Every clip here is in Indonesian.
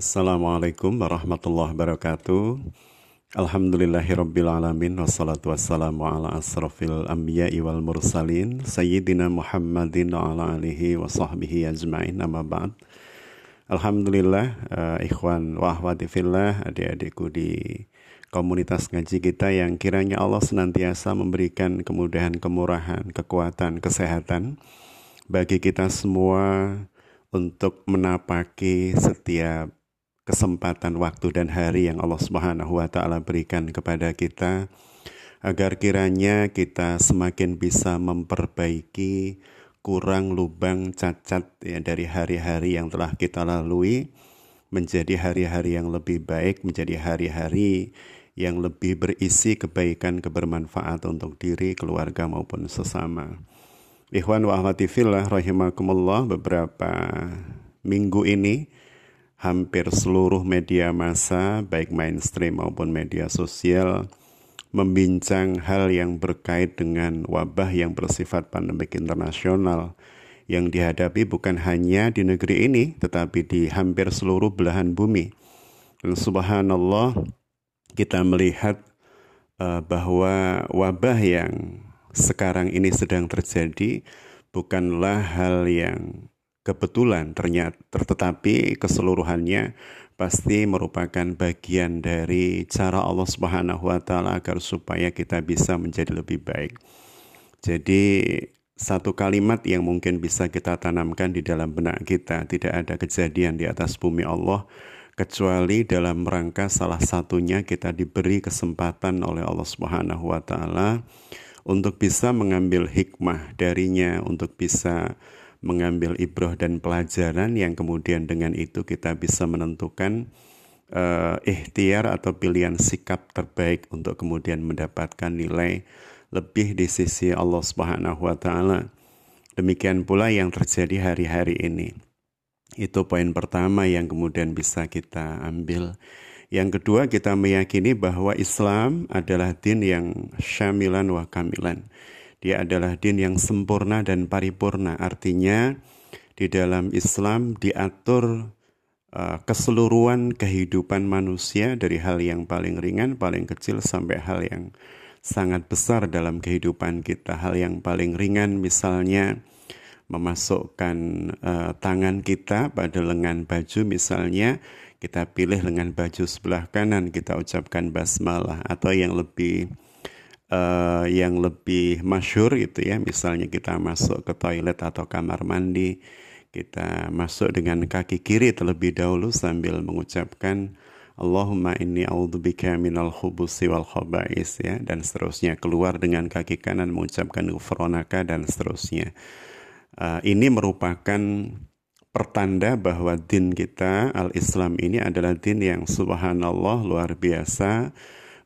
Assalamualaikum warahmatullahi wabarakatuh. Alhamdulillahirrabbilalamin Wassalatu wassalamu ala asrafil anbiya wal mursalin Sayyidina Muhammadin wa ala alihi wa sahbihi ajma'in Amma ba'd Alhamdulillah uh, ikhwan wa ahwati fillah Adik-adikku di komunitas ngaji kita yang kiranya Allah senantiasa memberikan kemudahan, kemurahan, kekuatan, kesehatan Bagi kita semua untuk menapaki setiap kesempatan waktu dan hari yang Allah Subhanahu wa taala berikan kepada kita agar kiranya kita semakin bisa memperbaiki kurang lubang cacat ya dari hari-hari yang telah kita lalui menjadi hari-hari yang lebih baik, menjadi hari-hari yang lebih berisi kebaikan kebermanfaat untuk diri, keluarga maupun sesama. Ikhwan wa ahmati fillah rahimakumullah beberapa minggu ini hampir seluruh media massa, baik mainstream maupun media sosial, membincang hal yang berkait dengan wabah yang bersifat pandemik internasional yang dihadapi bukan hanya di negeri ini, tetapi di hampir seluruh belahan bumi. Dan subhanallah, kita melihat uh, bahwa wabah yang sekarang ini sedang terjadi bukanlah hal yang kebetulan ternyata tetapi keseluruhannya pasti merupakan bagian dari cara Allah Subhanahu wa taala agar supaya kita bisa menjadi lebih baik. Jadi satu kalimat yang mungkin bisa kita tanamkan di dalam benak kita, tidak ada kejadian di atas bumi Allah kecuali dalam rangka salah satunya kita diberi kesempatan oleh Allah Subhanahu wa taala untuk bisa mengambil hikmah darinya, untuk bisa mengambil ibroh dan pelajaran yang kemudian dengan itu kita bisa menentukan uh, ikhtiar atau pilihan sikap terbaik untuk kemudian mendapatkan nilai lebih di sisi Allah Subhanahu wa taala. Demikian pula yang terjadi hari-hari ini. Itu poin pertama yang kemudian bisa kita ambil. Yang kedua kita meyakini bahwa Islam adalah din yang syamilan wa kamilan dia adalah din yang sempurna dan paripurna. Artinya di dalam Islam diatur uh, keseluruhan kehidupan manusia dari hal yang paling ringan, paling kecil sampai hal yang sangat besar dalam kehidupan kita. Hal yang paling ringan misalnya memasukkan uh, tangan kita pada lengan baju misalnya kita pilih lengan baju sebelah kanan kita ucapkan basmalah atau yang lebih uh, yang lebih masyur gitu ya. Misalnya kita masuk ke toilet atau kamar mandi kita masuk dengan kaki kiri terlebih dahulu sambil mengucapkan Allahumma inni a'udzubika minal khubusi wal khaba'is ya. Dan seterusnya. Keluar dengan kaki kanan mengucapkan ghufranaka dan seterusnya. Uh, ini merupakan pertanda bahwa din kita al-Islam ini adalah din yang subhanallah luar biasa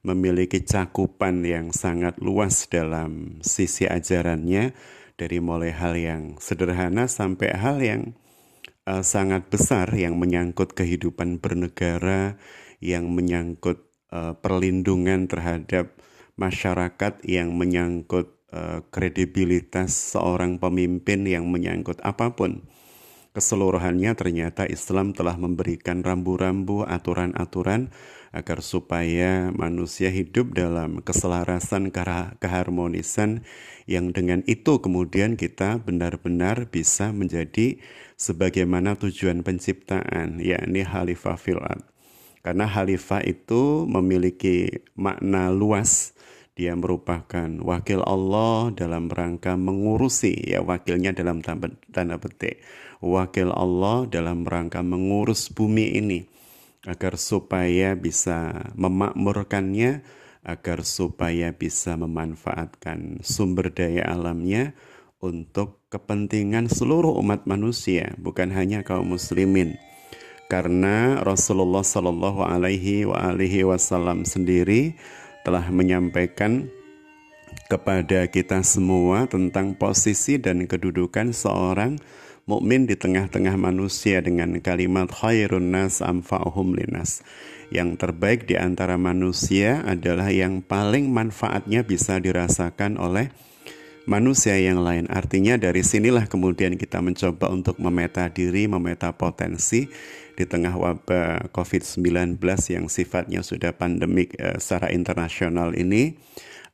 memiliki cakupan yang sangat luas dalam sisi ajarannya dari mulai hal yang sederhana sampai hal yang uh, sangat besar yang menyangkut kehidupan bernegara, yang menyangkut uh, perlindungan terhadap masyarakat, yang menyangkut uh, kredibilitas seorang pemimpin, yang menyangkut apa pun. Keseluruhannya ternyata Islam telah memberikan rambu-rambu aturan-aturan agar supaya manusia hidup dalam keselarasan keharmonisan yang dengan itu kemudian kita benar-benar bisa menjadi sebagaimana tujuan penciptaan yakni khalifah fil karena khalifah itu memiliki makna luas. Dia merupakan wakil Allah dalam rangka mengurusi ya wakilnya dalam tanda petik wakil Allah dalam rangka mengurus bumi ini agar supaya bisa memakmurkannya, agar supaya bisa memanfaatkan sumber daya alamnya untuk kepentingan seluruh umat manusia, bukan hanya kaum muslimin. Karena Rasulullah Shallallahu Alaihi Wasallam sendiri telah menyampaikan kepada kita semua tentang posisi dan kedudukan seorang mukmin di tengah-tengah manusia dengan kalimat khairun nas amfa'uhum linas. Yang terbaik di antara manusia adalah yang paling manfaatnya bisa dirasakan oleh manusia yang lain. Artinya dari sinilah kemudian kita mencoba untuk memeta diri, memeta potensi di tengah wabah COVID-19 yang sifatnya sudah pandemik uh, secara internasional ini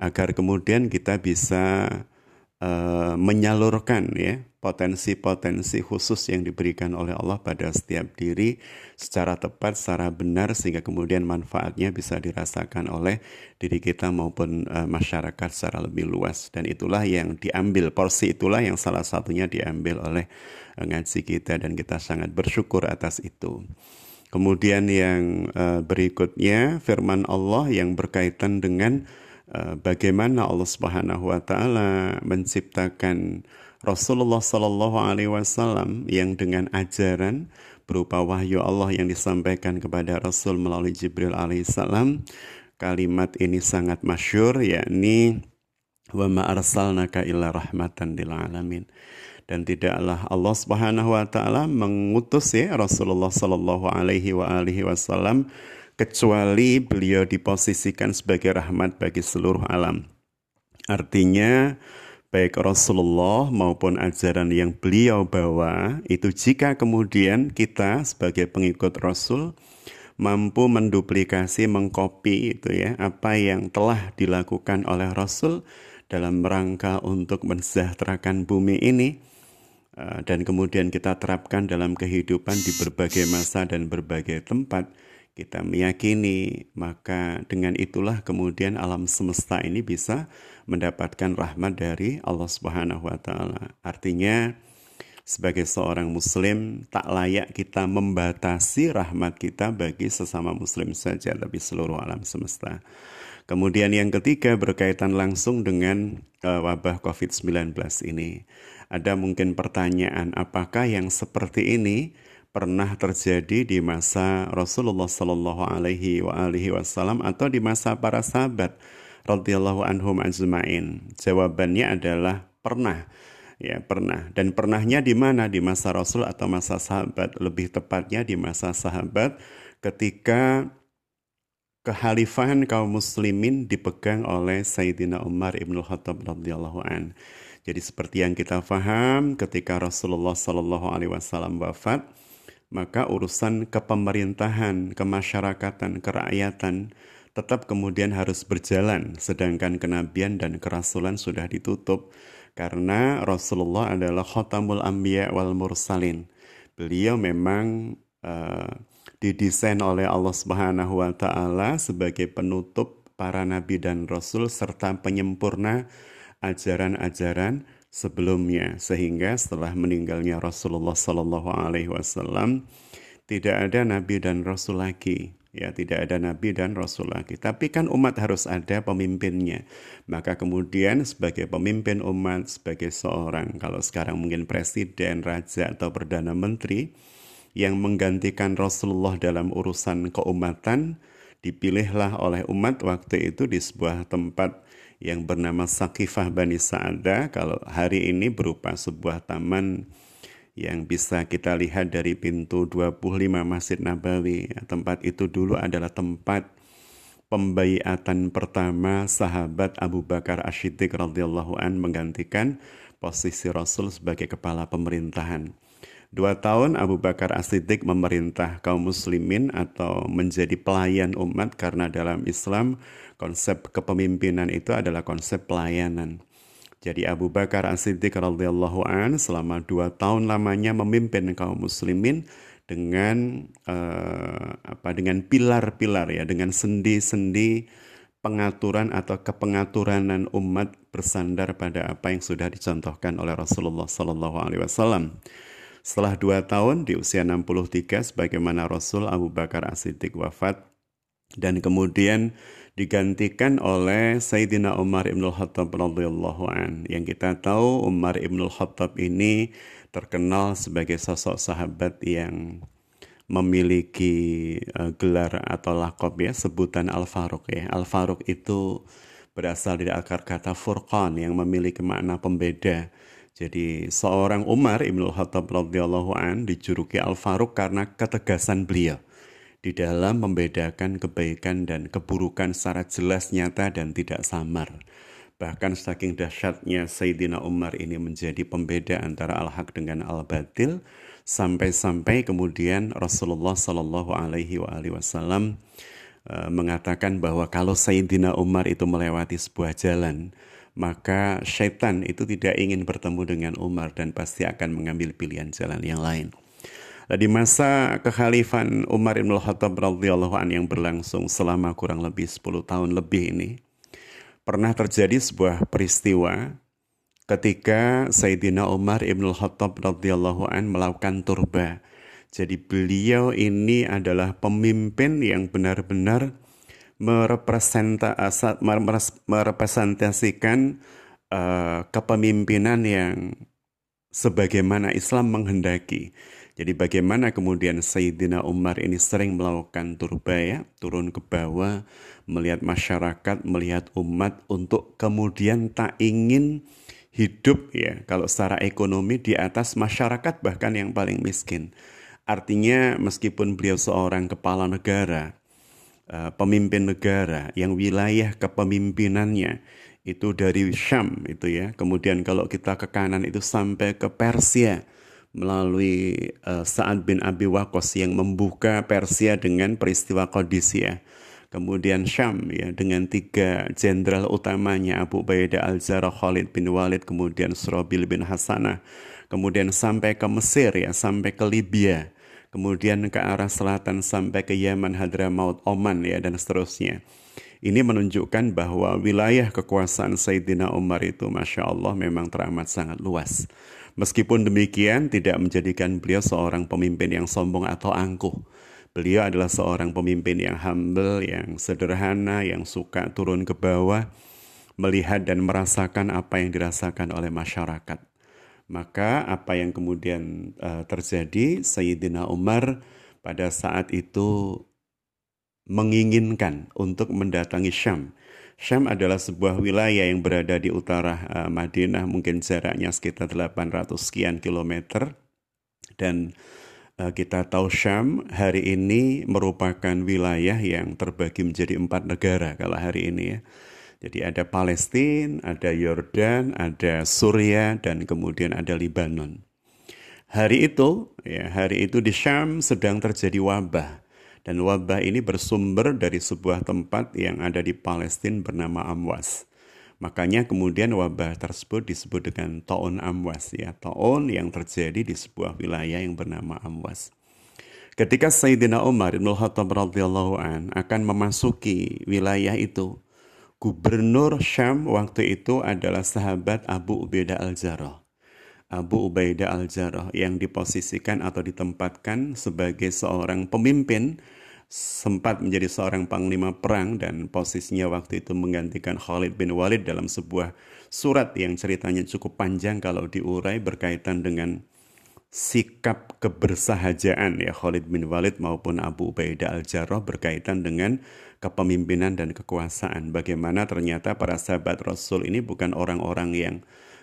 agar kemudian kita bisa uh, menyalurkan ya potensi-potensi khusus yang diberikan oleh Allah pada setiap diri secara tepat, secara benar sehingga kemudian manfaatnya bisa dirasakan oleh diri kita maupun uh, masyarakat secara lebih luas dan itulah yang diambil porsi itulah yang salah satunya diambil oleh uh, ngaji kita dan kita sangat bersyukur atas itu. Kemudian yang uh, berikutnya firman Allah yang berkaitan dengan uh, bagaimana Allah Subhanahu wa taala menciptakan Rasulullah Shallallahu Alaihi Wasallam yang dengan ajaran berupa wahyu Allah yang disampaikan kepada Rasul melalui Jibril alaihissalam kalimat ini sangat masyur yakni wa ma arsalnaka illa rahmatan lil alamin dan tidaklah Allah Subhanahu wa taala mengutus ya Rasulullah sallallahu alaihi wa alihi wasallam kecuali beliau diposisikan sebagai rahmat bagi seluruh alam. Artinya baik Rasulullah maupun ajaran yang beliau bawa itu jika kemudian kita sebagai pengikut Rasul mampu menduplikasi mengkopi itu ya apa yang telah dilakukan oleh Rasul dalam rangka untuk mensejahterakan bumi ini eh, dan kemudian kita terapkan dalam kehidupan di berbagai masa dan berbagai tempat kita meyakini maka dengan itulah kemudian alam semesta ini bisa mendapatkan rahmat dari Allah Subhanahu wa taala. Artinya sebagai seorang muslim tak layak kita membatasi rahmat kita bagi sesama muslim saja tapi seluruh alam semesta. Kemudian yang ketiga berkaitan langsung dengan uh, wabah COVID-19 ini. Ada mungkin pertanyaan apakah yang seperti ini pernah terjadi di masa Rasulullah Shallallahu Alaihi Wasallam atau di masa para sahabat radhiyallahu anhum ajmain. Jawabannya adalah pernah. Ya, pernah. Dan pernahnya di mana? Di masa Rasul atau masa sahabat? Lebih tepatnya di masa sahabat ketika kehalifahan kaum muslimin dipegang oleh Sayyidina Umar ibn Khattab radhiyallahu an. Jadi seperti yang kita faham ketika Rasulullah Shallallahu alaihi wasallam wafat, maka urusan kepemerintahan, kemasyarakatan, kerakyatan tetap kemudian harus berjalan, sedangkan kenabian dan kerasulan sudah ditutup karena Rasulullah adalah khotamul anbiya wal mursalin. Beliau memang uh, didesain oleh Allah Subhanahu wa taala sebagai penutup para nabi dan rasul serta penyempurna ajaran-ajaran sebelumnya. Sehingga setelah meninggalnya Rasulullah Shallallahu Alaihi Wasallam tidak ada nabi dan rasul lagi. Ya tidak ada nabi dan rasul lagi. Tapi kan umat harus ada pemimpinnya. Maka kemudian sebagai pemimpin umat sebagai seorang kalau sekarang mungkin presiden raja atau perdana menteri yang menggantikan Rasulullah dalam urusan keumatan dipilihlah oleh umat waktu itu di sebuah tempat yang bernama Sakifah Bani Sa'ada kalau hari ini berupa sebuah taman yang bisa kita lihat dari pintu 25 Masjid Nabawi. Tempat itu dulu adalah tempat pembaiatan pertama sahabat Abu Bakar Ashidik radhiyallahu an menggantikan posisi Rasul sebagai kepala pemerintahan. Dua tahun Abu Bakar As-Siddiq memerintah kaum muslimin atau menjadi pelayan umat karena dalam Islam konsep kepemimpinan itu adalah konsep pelayanan. Jadi Abu Bakar As-Siddiq radhiyallahu an selama dua tahun lamanya memimpin kaum muslimin dengan uh, apa dengan pilar-pilar ya dengan sendi-sendi pengaturan atau kepengaturanan umat bersandar pada apa yang sudah dicontohkan oleh Rasulullah Sallallahu Alaihi Wasallam. Setelah dua tahun di usia 63 sebagaimana Rasul Abu Bakar As-Siddiq wafat dan kemudian digantikan oleh Sayyidina Umar Ibn Khattab radhiyallahu an. Yang kita tahu Umar Ibn Khattab ini terkenal sebagai sosok sahabat yang memiliki uh, gelar atau lakob ya sebutan Al Faruq ya. Al Faruq itu berasal dari akar kata furqan yang memiliki makna pembeda jadi seorang Umar Ibnu Khattab radhiyallahu an dijuluki Al Faruq karena ketegasan beliau di dalam membedakan kebaikan dan keburukan secara jelas nyata dan tidak samar. Bahkan saking dahsyatnya Sayyidina Umar ini menjadi pembeda antara al-haq dengan al-batil sampai-sampai kemudian Rasulullah Shallallahu alaihi wasallam uh, mengatakan bahwa kalau Sayyidina Umar itu melewati sebuah jalan maka syaitan itu tidak ingin bertemu dengan Umar dan pasti akan mengambil pilihan jalan yang lain. Nah, di masa kekhalifan Umar bin Khattab radhiyallahu an yang berlangsung selama kurang lebih 10 tahun lebih ini, pernah terjadi sebuah peristiwa ketika Sayyidina Umar bin Khattab radhiyallahu an melakukan turba. Jadi beliau ini adalah pemimpin yang benar-benar merepresentasikan uh, kepemimpinan yang sebagaimana Islam menghendaki. Jadi bagaimana kemudian Sayyidina Umar ini sering melakukan turbaya, turun ke bawah, melihat masyarakat, melihat umat untuk kemudian tak ingin hidup ya kalau secara ekonomi di atas masyarakat bahkan yang paling miskin. Artinya meskipun beliau seorang kepala negara, Eh, pemimpin negara yang wilayah kepemimpinannya itu dari Syam itu ya. Kemudian kalau kita ke kanan itu sampai ke Persia melalui uh, Sa'ad bin Abi Waqqas yang membuka Persia dengan peristiwa Qadisiyah. Kemudian Syam ya dengan tiga jenderal utamanya Abu Ubaidah al-Jarrah Khalid bin Walid kemudian Surabil bin Hasanah. Kemudian sampai ke Mesir ya, sampai ke Libya kemudian ke arah selatan sampai ke Yaman, Hadramaut, Oman ya dan seterusnya. Ini menunjukkan bahwa wilayah kekuasaan Sayyidina Umar itu Masya Allah memang teramat sangat luas. Meskipun demikian tidak menjadikan beliau seorang pemimpin yang sombong atau angkuh. Beliau adalah seorang pemimpin yang humble, yang sederhana, yang suka turun ke bawah, melihat dan merasakan apa yang dirasakan oleh masyarakat. Maka apa yang kemudian uh, terjadi, Sayyidina Umar pada saat itu menginginkan untuk mendatangi Syam. Syam adalah sebuah wilayah yang berada di utara uh, Madinah, mungkin jaraknya sekitar 800 sekian kilometer. Dan uh, kita tahu Syam hari ini merupakan wilayah yang terbagi menjadi empat negara kalau hari ini ya jadi ada Palestina, ada Yordan, ada Suria, dan kemudian ada Libanon. Hari itu, ya, hari itu di Syam sedang terjadi wabah. Dan wabah ini bersumber dari sebuah tempat yang ada di Palestina bernama Amwas. Makanya kemudian wabah tersebut disebut dengan Ta'un Amwas. Ya, Ta'un yang terjadi di sebuah wilayah yang bernama Amwas. Ketika Sayyidina Umar bin Khattab radhiyallahu an akan memasuki wilayah itu, Gubernur Syam waktu itu adalah sahabat Abu Ubaidah al-Jarrah. Abu Ubaidah al-Jarrah yang diposisikan atau ditempatkan sebagai seorang pemimpin sempat menjadi seorang panglima perang dan posisinya waktu itu menggantikan Khalid bin Walid dalam sebuah surat yang ceritanya cukup panjang kalau diurai berkaitan dengan sikap kebersahajaan ya Khalid bin Walid maupun Abu Ubaidah al-Jarrah berkaitan dengan kepemimpinan dan kekuasaan. Bagaimana ternyata para sahabat Rasul ini bukan orang-orang yang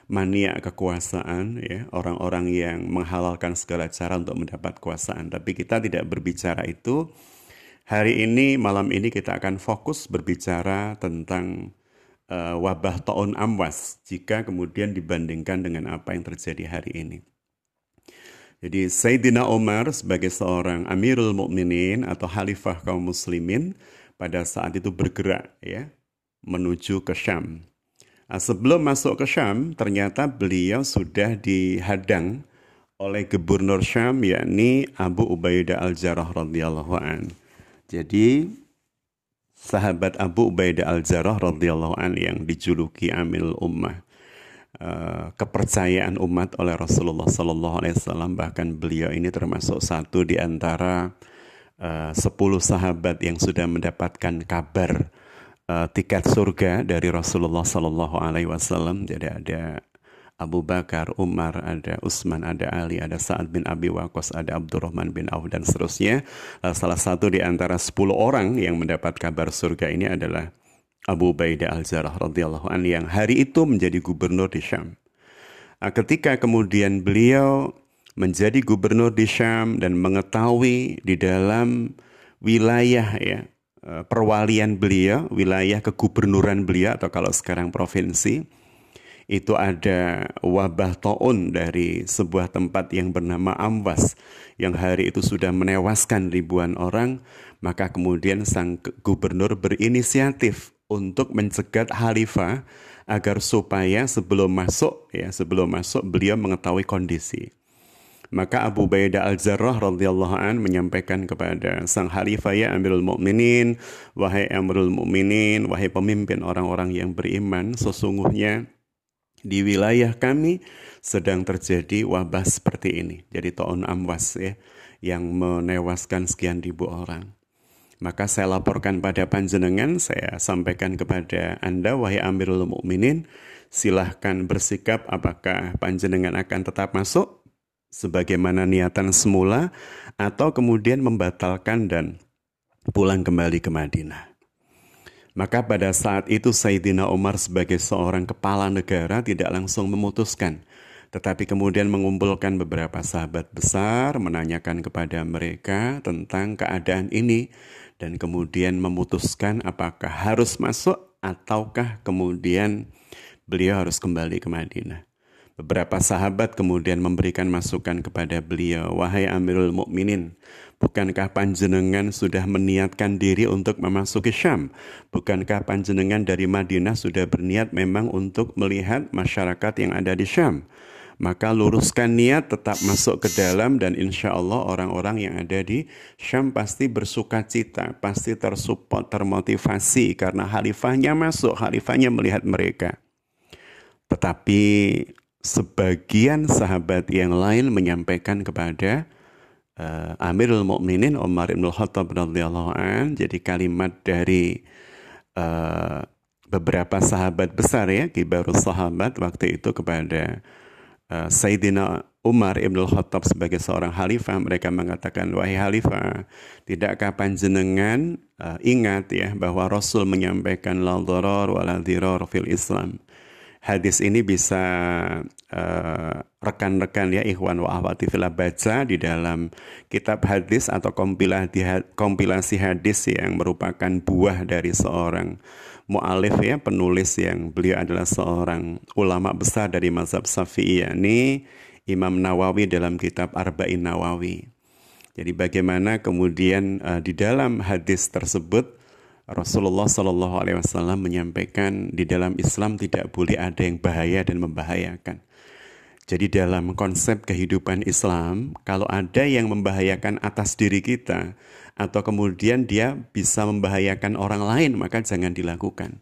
mania kekuasaan ya, orang-orang yang menghalalkan segala cara untuk mendapat kekuasaan. Tapi kita tidak berbicara itu. Hari ini malam ini kita akan fokus berbicara tentang uh, wabah taun amwas jika kemudian dibandingkan dengan apa yang terjadi hari ini. Jadi Sayyidina Umar sebagai seorang Amirul Mukminin atau Khalifah kaum muslimin pada saat itu bergerak ya menuju ke Syam. Nah, sebelum masuk ke Syam, ternyata beliau sudah dihadang oleh gubernur Syam yakni Abu Ubaidah Al-Jarrah radhiyallahu an. Jadi sahabat Abu Ubaidah Al-Jarrah radhiyallahu an yang dijuluki Amil Ummah Eh, kepercayaan umat oleh Rasulullah Sallallahu Alaihi Wasallam bahkan beliau ini termasuk satu di antara uh, sepuluh sahabat yang sudah mendapatkan kabar uh, tiket surga dari Rasulullah Sallallahu Alaihi Wasallam jadi ada Abu Bakar, Umar, ada Utsman, ada Ali, ada Sa'ad bin Abi Waqqas, ada Abdurrahman bin Auf dan seterusnya. Salah satu di antara sepuluh orang yang mendapat kabar surga ini adalah Abu Ubaidah al-Zarah radhiyallahu an yang hari itu menjadi gubernur di Syam. Ketika kemudian beliau menjadi gubernur di Syam dan mengetahui di dalam wilayah ya uh, perwalian beliau, wilayah kegubernuran beliau atau kalau sekarang provinsi itu ada wabah taun dari sebuah tempat yang bernama Amwas yang hari itu sudah menewaskan ribuan orang, maka kemudian sang gubernur berinisiatif untuk mencegat khalifah agar supaya sebelum masuk ya sebelum masuk beliau mengetahui kondisi. Maka Abu Baidah Al-Jarrah radhiyallahu an menyampaikan kepada sang khalifah ya Amirul Mukminin, wahai Amirul Mukminin, wahai pemimpin orang-orang yang beriman, sesungguhnya di wilayah kami sedang terjadi wabah seperti ini. Jadi tahun amwas ya yang menewaskan sekian ribu orang. Maka saya laporkan pada panjenengan, saya sampaikan kepada Anda wahai Amirul Mukminin, silahkan bersikap apakah panjenengan akan tetap masuk sebagaimana niatan semula atau kemudian membatalkan dan pulang kembali ke Madinah. Maka pada saat itu Sayyidina Umar sebagai seorang kepala negara tidak langsung memutuskan, tetapi kemudian mengumpulkan beberapa sahabat besar, menanyakan kepada mereka tentang keadaan ini, dan kemudian memutuskan apakah harus masuk ataukah kemudian beliau harus kembali ke Madinah. Beberapa sahabat kemudian memberikan masukan kepada beliau, "Wahai Amirul Mukminin, bukankah panjenengan sudah meniatkan diri untuk memasuki Syam? Bukankah panjenengan dari Madinah sudah berniat memang untuk melihat masyarakat yang ada di Syam?" Maka luruskan niat tetap masuk ke dalam dan insya Allah orang-orang yang ada di Syam pasti bersuka cita, pasti tersupport, termotivasi karena khalifahnya masuk, khalifahnya melihat mereka. Tetapi sebagian sahabat yang lain menyampaikan kepada uh, Amirul Mukminin Umar bin Khattab radhiyallahu an. Jadi kalimat dari uh, beberapa sahabat besar ya kibarus sahabat waktu itu kepada uh, Sayyidina Umar ibn Khattab sebagai seorang khalifah mereka mengatakan wahai khalifah tidakkah panjenengan uh, ingat ya bahwa Rasul menyampaikan la dharar wa la fil Islam hadis ini bisa uh, rekan-rekan ya ikhwan wa ahwati baca di dalam kitab hadis atau kompilasi, kompilasi hadis yang merupakan buah dari seorang mu'alif ya penulis yang beliau adalah seorang ulama besar dari mazhab Syafi'i yakni Imam Nawawi dalam kitab Arba'in Nawawi. Jadi bagaimana kemudian uh, di dalam hadis tersebut Rasulullah Shallallahu Alaihi Wasallam menyampaikan di dalam Islam tidak boleh ada yang bahaya dan membahayakan. Jadi dalam konsep kehidupan Islam, kalau ada yang membahayakan atas diri kita atau kemudian dia bisa membahayakan orang lain, maka jangan dilakukan.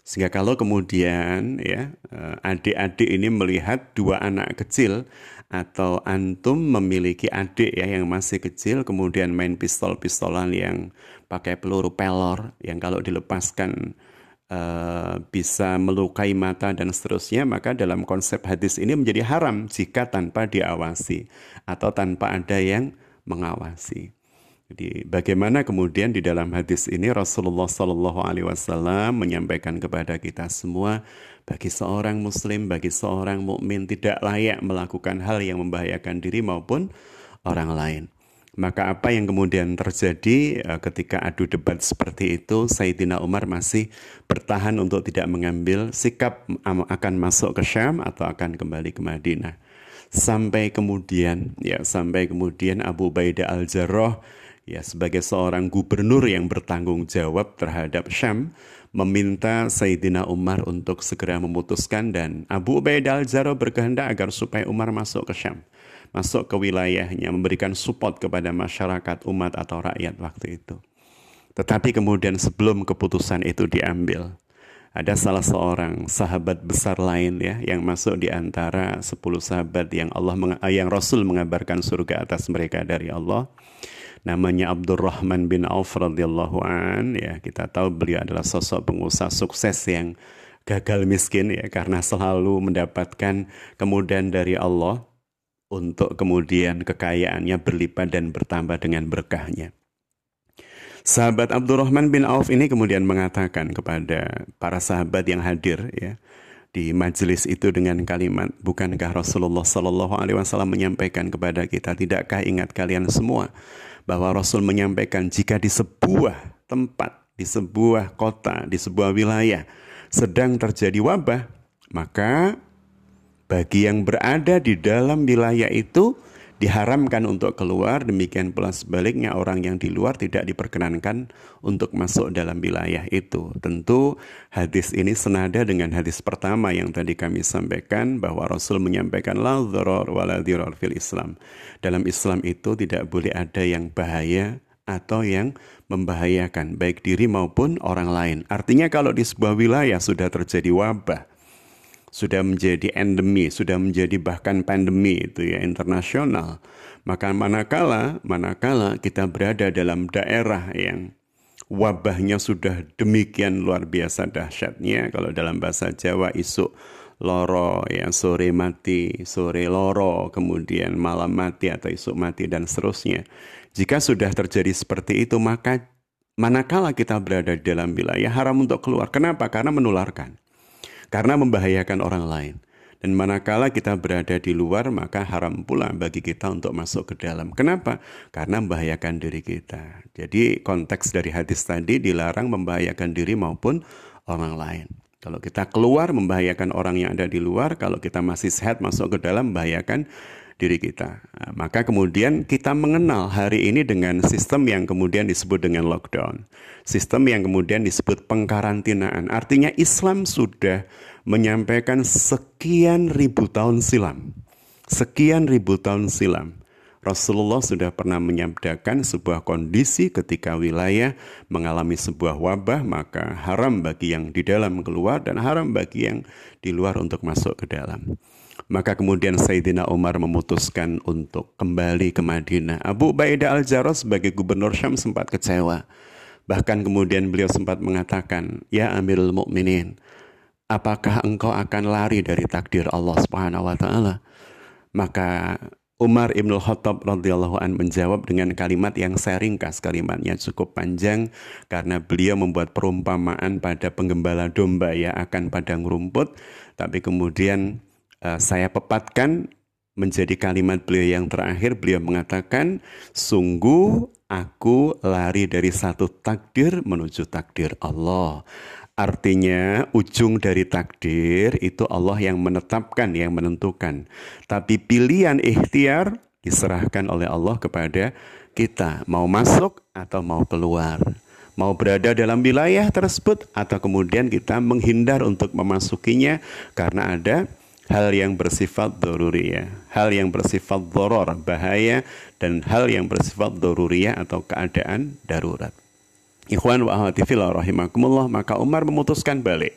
Sehingga kalau kemudian ya eh, adik-adik ini melihat dua anak kecil atau antum memiliki adik ya yang masih kecil kemudian main pistol-pistolan yang pakai peluru pelor yang kalau dilepaskan uh, bisa melukai mata dan seterusnya, maka dalam konsep hadis ini menjadi haram jika tanpa diawasi atau tanpa ada yang mengawasi. Jadi bagaimana kemudian di dalam hadis ini Rasulullah Shallallahu Alaihi Wasallam menyampaikan kepada kita semua bagi seorang Muslim, bagi seorang mukmin tidak layak melakukan hal yang membahayakan diri maupun orang lain. Maka apa yang kemudian terjadi eh, ketika adu debat seperti itu, Sayyidina Umar masih bertahan untuk tidak mengambil sikap akan masuk ke Syam atau akan kembali ke Madinah. Sampai kemudian, ya sampai kemudian Abu Baidah al-Jarrah ya sebagai seorang gubernur yang bertanggung jawab terhadap Syam meminta Sayyidina Umar untuk segera memutuskan dan Abu Ubaidah al-Jarrah berkehendak agar supaya Umar masuk ke Syam masuk ke wilayahnya, memberikan support kepada masyarakat, umat atau rakyat waktu itu. Tetapi kemudian sebelum keputusan itu diambil, ada salah seorang sahabat besar lain ya yang masuk di antara 10 sahabat yang Allah yang Rasul mengabarkan surga atas mereka dari Allah. Namanya Abdurrahman bin Auf radhiyallahu an ya kita tahu beliau adalah sosok pengusaha sukses yang gagal miskin ya karena selalu mendapatkan kemudahan dari Allah untuk kemudian kekayaannya berlipat dan bertambah dengan berkahnya. Sahabat Abdurrahman bin Auf ini kemudian mengatakan kepada para sahabat yang hadir ya di majelis itu dengan kalimat bukankah Rasulullah Shallallahu Alaihi Wasallam menyampaikan kepada kita tidakkah ingat kalian semua bahwa Rasul menyampaikan jika di sebuah tempat, di sebuah kota, di sebuah wilayah sedang terjadi wabah, maka bagi yang berada di dalam wilayah itu diharamkan untuk keluar, demikian pula sebaliknya orang yang di luar tidak diperkenankan untuk masuk dalam wilayah itu. Tentu hadis ini senada dengan hadis pertama yang tadi kami sampaikan bahwa Rasul menyampaikan la dharar wa la fil Islam. Dalam Islam itu tidak boleh ada yang bahaya atau yang membahayakan baik diri maupun orang lain. Artinya kalau di sebuah wilayah sudah terjadi wabah, sudah menjadi endemi, sudah menjadi bahkan pandemi itu ya internasional. Maka manakala manakala kita berada dalam daerah yang wabahnya sudah demikian luar biasa dahsyatnya kalau dalam bahasa Jawa isu loro ya sore mati, sore loro, kemudian malam mati atau isu mati dan seterusnya. Jika sudah terjadi seperti itu maka manakala kita berada di dalam wilayah haram untuk keluar. Kenapa? Karena menularkan karena membahayakan orang lain. Dan manakala kita berada di luar, maka haram pula bagi kita untuk masuk ke dalam. Kenapa? Karena membahayakan diri kita. Jadi konteks dari hadis tadi dilarang membahayakan diri maupun orang lain. Kalau kita keluar membahayakan orang yang ada di luar, kalau kita masih sehat masuk ke dalam membahayakan diri kita. Nah, maka kemudian kita mengenal hari ini dengan sistem yang kemudian disebut dengan lockdown. Sistem yang kemudian disebut pengkarantinaan. Artinya Islam sudah menyampaikan sekian ribu tahun silam. Sekian ribu tahun silam. Rasulullah sudah pernah menyabdakan sebuah kondisi ketika wilayah mengalami sebuah wabah, maka haram bagi yang di dalam keluar dan haram bagi yang di luar untuk masuk ke dalam. Maka kemudian Sayyidina Umar memutuskan untuk kembali ke Madinah. Abu Ubaidah al-Jarrah sebagai gubernur Syam sempat kecewa. Bahkan kemudian beliau sempat mengatakan, "Ya Amirul Mukminin, apakah engkau akan lari dari takdir Allah Subhanahu wa taala?" Maka Umar Ibn Khattab radhiyallahu an menjawab dengan kalimat yang saya ringkas, kalimatnya cukup panjang karena beliau membuat perumpamaan pada penggembala domba ya akan padang rumput, tapi kemudian uh, saya pepatkan menjadi kalimat beliau yang terakhir beliau mengatakan sungguh aku lari dari satu takdir menuju takdir Allah Artinya ujung dari takdir itu Allah yang menetapkan, yang menentukan. Tapi pilihan ikhtiar diserahkan oleh Allah kepada kita. Mau masuk atau mau keluar. Mau berada dalam wilayah tersebut atau kemudian kita menghindar untuk memasukinya karena ada hal yang bersifat doruriyah, hal yang bersifat doror, bahaya, dan hal yang bersifat doruriyah atau keadaan darurat. Ikhwan wa rahimakumullah, maka Umar memutuskan balik.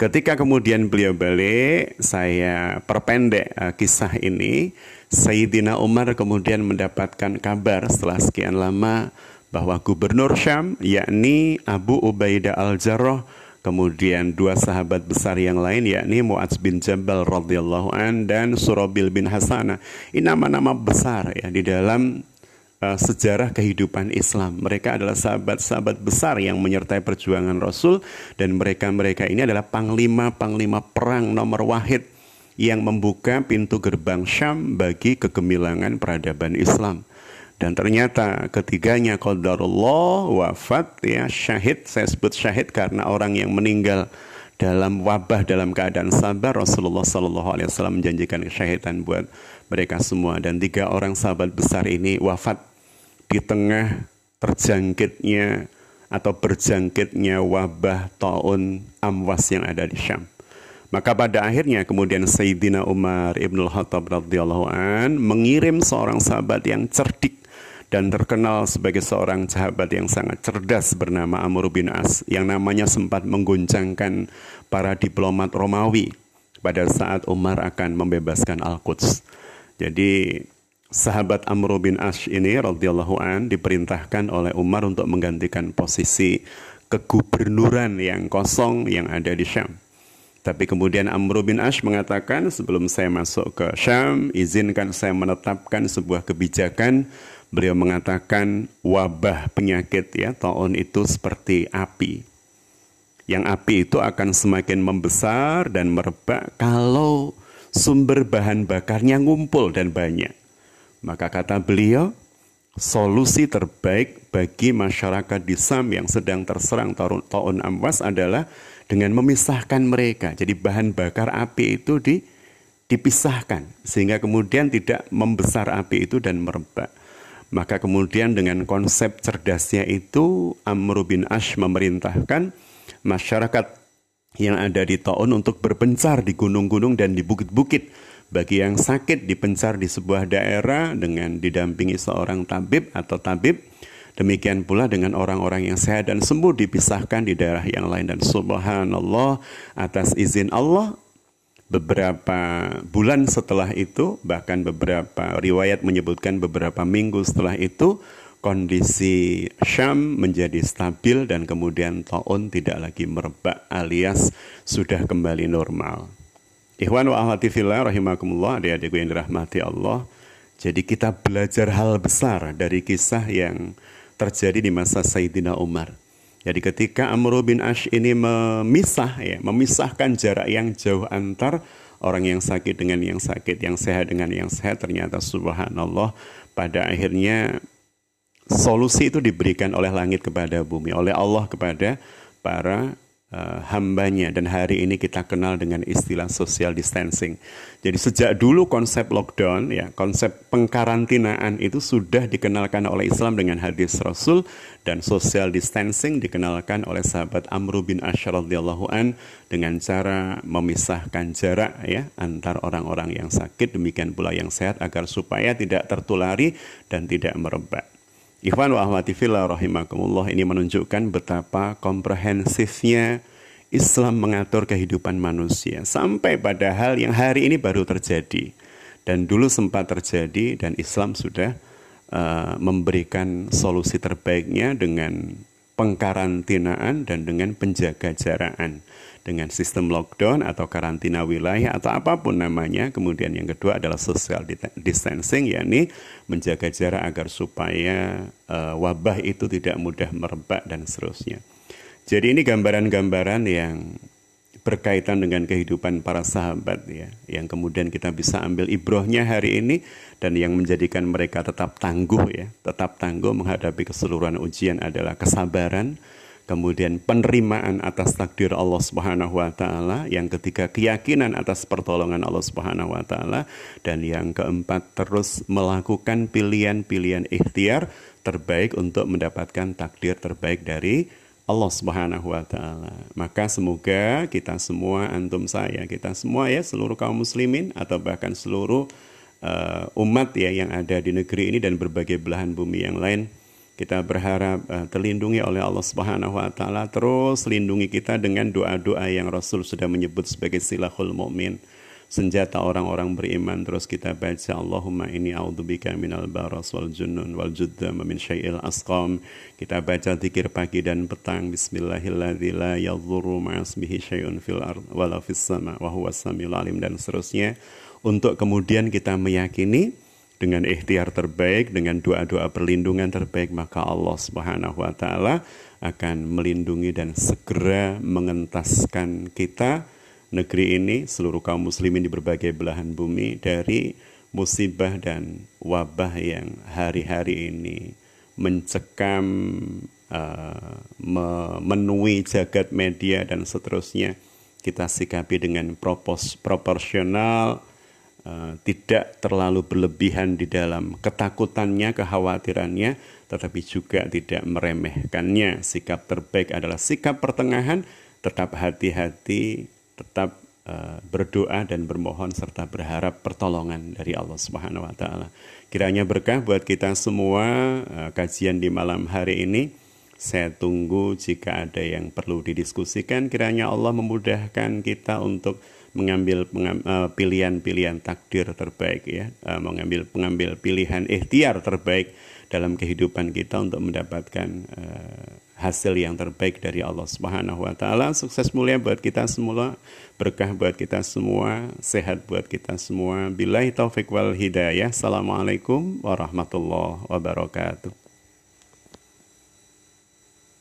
Ketika kemudian beliau balik, saya perpendek uh, kisah ini. Sayyidina Umar kemudian mendapatkan kabar setelah sekian lama bahwa gubernur Syam yakni Abu Ubaidah al-Jarrah Kemudian dua sahabat besar yang lain yakni Mu'adz bin Jabal radhiyallahu an dan Surabil bin Hasana. Ini nama-nama besar ya di dalam uh, sejarah kehidupan Islam. Mereka adalah sahabat-sahabat besar yang menyertai perjuangan Rasul dan mereka-mereka ini adalah panglima-panglima perang nomor wahid yang membuka pintu gerbang Syam bagi kegemilangan peradaban Islam. Dan ternyata ketiganya qadarullah wafat ya syahid. Saya sebut syahid karena orang yang meninggal dalam wabah dalam keadaan sabar. Rasulullah Shallallahu Alaihi Wasallam menjanjikan kesyahidan buat mereka semua. Dan tiga orang sahabat besar ini wafat di tengah terjangkitnya atau berjangkitnya wabah taun amwas yang ada di Syam. Maka pada akhirnya kemudian Sayyidina Umar Ibnul Khattab radhiyallahu an mengirim seorang sahabat yang cerdik dan terkenal sebagai seorang sahabat yang sangat cerdas bernama Amr bin As yang namanya sempat mengguncangkan para diplomat Romawi pada saat Umar akan membebaskan Al-Quds. Jadi sahabat Amr bin As ini radhiyallahu an diperintahkan oleh Umar untuk menggantikan posisi kegubernuran yang kosong yang ada di Syam. Tapi kemudian Amr bin Ash mengatakan sebelum saya masuk ke Syam, izinkan saya menetapkan sebuah kebijakan Beliau mengatakan wabah penyakit ya taun itu seperti api. Yang api itu akan semakin membesar dan merebak kalau sumber bahan bakarnya ngumpul dan banyak. Maka kata beliau, solusi terbaik bagi masyarakat di Sam yang sedang terserang taun amwas adalah dengan memisahkan mereka. Jadi bahan bakar api itu di, dipisahkan sehingga kemudian tidak membesar api itu dan merebak. Maka kemudian dengan konsep cerdasnya itu Amr bin Ash memerintahkan masyarakat yang ada di Taun untuk berpencar di gunung-gunung dan di bukit-bukit bagi yang sakit dipencar di sebuah daerah dengan didampingi seorang tabib atau tabib. Demikian pula dengan orang-orang yang sehat dan sembuh dipisahkan di daerah yang lain. Dan subhanallah atas izin Allah beberapa bulan setelah itu bahkan beberapa riwayat menyebutkan beberapa minggu setelah itu kondisi Syam menjadi stabil dan kemudian taun tidak lagi merebak alias sudah kembali normal. Ikhwan wa ahwati fillah rahimakumullah adik-adikku yang dirahmati Allah. Jadi kita belajar hal besar dari kisah yang terjadi di masa Sayyidina Umar. Jadi ketika Amr bin Ash ini memisah ya, memisahkan jarak yang jauh antar orang yang sakit dengan yang sakit, yang sehat dengan yang sehat, ternyata subhanallah pada akhirnya solusi itu diberikan oleh langit kepada bumi, oleh Allah kepada para uh, hambanya dan hari ini kita kenal dengan istilah social distancing. Jadi sejak dulu konsep lockdown ya, konsep pengkarantinaan itu sudah dikenalkan oleh Islam dengan hadis Rasul dan social distancing dikenalkan oleh sahabat Amr bin Ash radhiyallahu an dengan cara memisahkan jarak ya antar orang-orang yang sakit demikian pula yang sehat agar supaya tidak tertulari dan tidak merebak. Ikhwan wa rahimakumullah ini menunjukkan betapa komprehensifnya Islam mengatur kehidupan manusia sampai pada hal yang hari ini baru terjadi. Dan dulu sempat terjadi dan Islam sudah uh, memberikan solusi terbaiknya dengan pengkarantinaan dan dengan penjaga jaraan dengan sistem lockdown atau karantina wilayah atau apa pun namanya. Kemudian yang kedua adalah social distancing, yakni menjaga jarak agar supaya uh, wabah itu tidak mudah merebak dan seterusnya. Jadi ini gambaran-gambaran yang berkaitan dengan kehidupan para sahabat ya, yang kemudian kita bisa ambil ibrohnya hari ini dan yang menjadikan mereka tetap tangguh ya, tetap tangguh menghadapi keseluruhan ujian adalah kesabaran, kemudian penerimaan atas takdir Allah Subhanahu wa taala, yang ketiga keyakinan atas pertolongan Allah Subhanahu wa taala dan yang keempat terus melakukan pilihan-pilihan ikhtiar terbaik untuk mendapatkan takdir terbaik dari Allah Subhanahu wa taala. Maka semoga kita semua antum saya, kita semua ya seluruh kaum muslimin atau bahkan seluruh uh, umat ya yang ada di negeri ini dan berbagai belahan bumi yang lain kita berharap uh, terlindungi oleh Allah Subhanahu wa taala. Terus lindungi kita dengan doa-doa yang Rasul sudah menyebut sebagai silahul mukmin. Senjata orang-orang beriman terus kita baca Allahumma inni a'udzubika minal baras wal junnun wal juddam min syai'il asqam. Kita baca zikir pagi dan petang bismillahilladzi la yadhurru ma'asmihi syai'un fil ard wala fis sama wa huwas samiul alim dan seterusnya untuk kemudian kita meyakini dengan ikhtiar terbaik, dengan doa-doa perlindungan terbaik, maka Allah Subhanahu wa taala akan melindungi dan segera mengentaskan kita negeri ini seluruh kaum muslimin di berbagai belahan bumi dari musibah dan wabah yang hari-hari ini mencekam uh, memenuhi jagat media dan seterusnya. Kita sikapi dengan propos, proporsional Eh, tidak terlalu berlebihan di dalam ketakutannya, kekhawatirannya, tetapi juga tidak meremehkannya. Sikap terbaik adalah sikap pertengahan, tetap hati-hati, tetap uh, berdoa dan bermohon serta berharap pertolongan dari Allah Subhanahu wa taala. Kiranya berkah buat kita semua uh, kajian di malam hari ini. Saya tunggu jika ada yang perlu didiskusikan kiranya Allah memudahkan kita untuk mengambil eh, pilihan-pilihan takdir terbaik ya, eh, mengambil pengambil pilihan ikhtiar terbaik dalam kehidupan kita untuk mendapatkan uh, hasil yang terbaik dari Allah Subhanahu wa taala. Sukses mulia buat kita semua, berkah buat kita semua, sehat buat kita semua. Billahi taufik wal hidayah. Assalamualaikum warahmatullahi wabarakatuh.